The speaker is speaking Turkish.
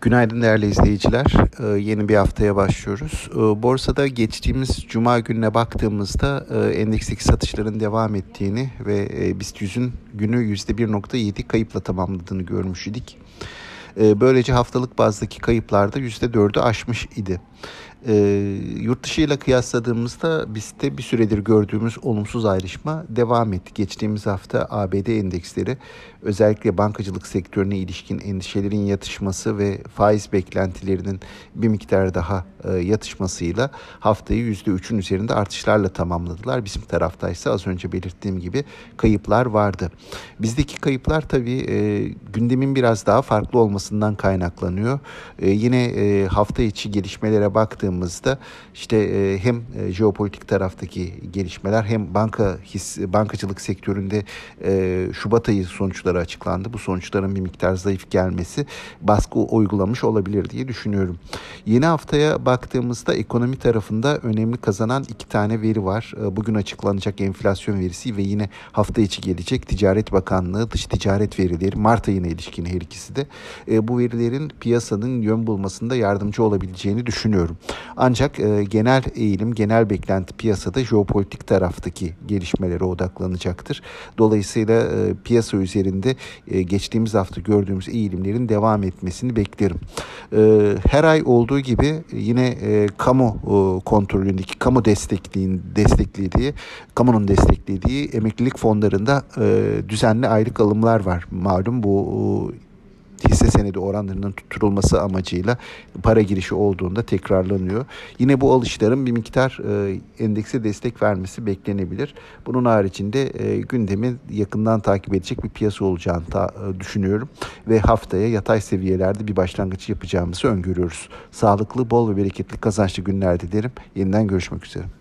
Günaydın değerli izleyiciler. Ee, yeni bir haftaya başlıyoruz. Ee, borsada geçtiğimiz cuma gününe baktığımızda e, endeksteki satışların devam ettiğini ve e, BIST 100'ün günü %1.7 kayıpla tamamladığını görmüş idik. Ee, böylece haftalık bazdaki kayıplarda %4'ü aşmış idi. E, yurt dışı ile kıyasladığımızda bizde bir süredir gördüğümüz olumsuz ayrışma devam etti. Geçtiğimiz hafta ABD endeksleri özellikle bankacılık sektörüne ilişkin endişelerin yatışması ve faiz beklentilerinin bir miktar daha e, yatışmasıyla haftayı %3'ün üzerinde artışlarla tamamladılar. Bizim tarafta ise az önce belirttiğim gibi kayıplar vardı. Bizdeki kayıplar tabii e, gündemin biraz daha farklı olmasından kaynaklanıyor. E, yine e, hafta içi gelişmelere baktığımızda baktığımızda işte e, hem e, jeopolitik taraftaki gelişmeler hem banka his bankacılık sektöründe e, Şubat ayı sonuçları açıklandı. Bu sonuçların bir miktar zayıf gelmesi baskı uygulamış olabilir diye düşünüyorum. Yeni haftaya baktığımızda ekonomi tarafında önemli kazanan iki tane veri var. Bugün açıklanacak enflasyon verisi ve yine hafta içi gelecek Ticaret Bakanlığı dış ticaret verileri Mart ayına ilişkin her ikisi de. Bu verilerin piyasanın yön bulmasında yardımcı olabileceğini düşünüyorum. Ancak e, genel eğilim, genel beklenti piyasada jeopolitik taraftaki gelişmelere odaklanacaktır. Dolayısıyla e, piyasa üzerinde e, geçtiğimiz hafta gördüğümüz eğilimlerin devam etmesini beklerim. E, her ay olduğu gibi yine e, kamu e, kontrolündeki, kamu destekliğin desteklediği, kamunun desteklediği emeklilik fonlarında e, düzenli aylık alımlar var. Malum bu e, hisse senedi oranlarının tutturulması amacıyla para girişi olduğunda tekrarlanıyor. Yine bu alışların bir miktar e, endekse destek vermesi beklenebilir. Bunun haricinde e, gündemi yakından takip edecek bir piyasa olacağını ta, e, düşünüyorum ve haftaya yatay seviyelerde bir başlangıç yapacağımızı öngörüyoruz. Sağlıklı, bol ve bereketli kazançlı günler dilerim. Yeniden görüşmek üzere.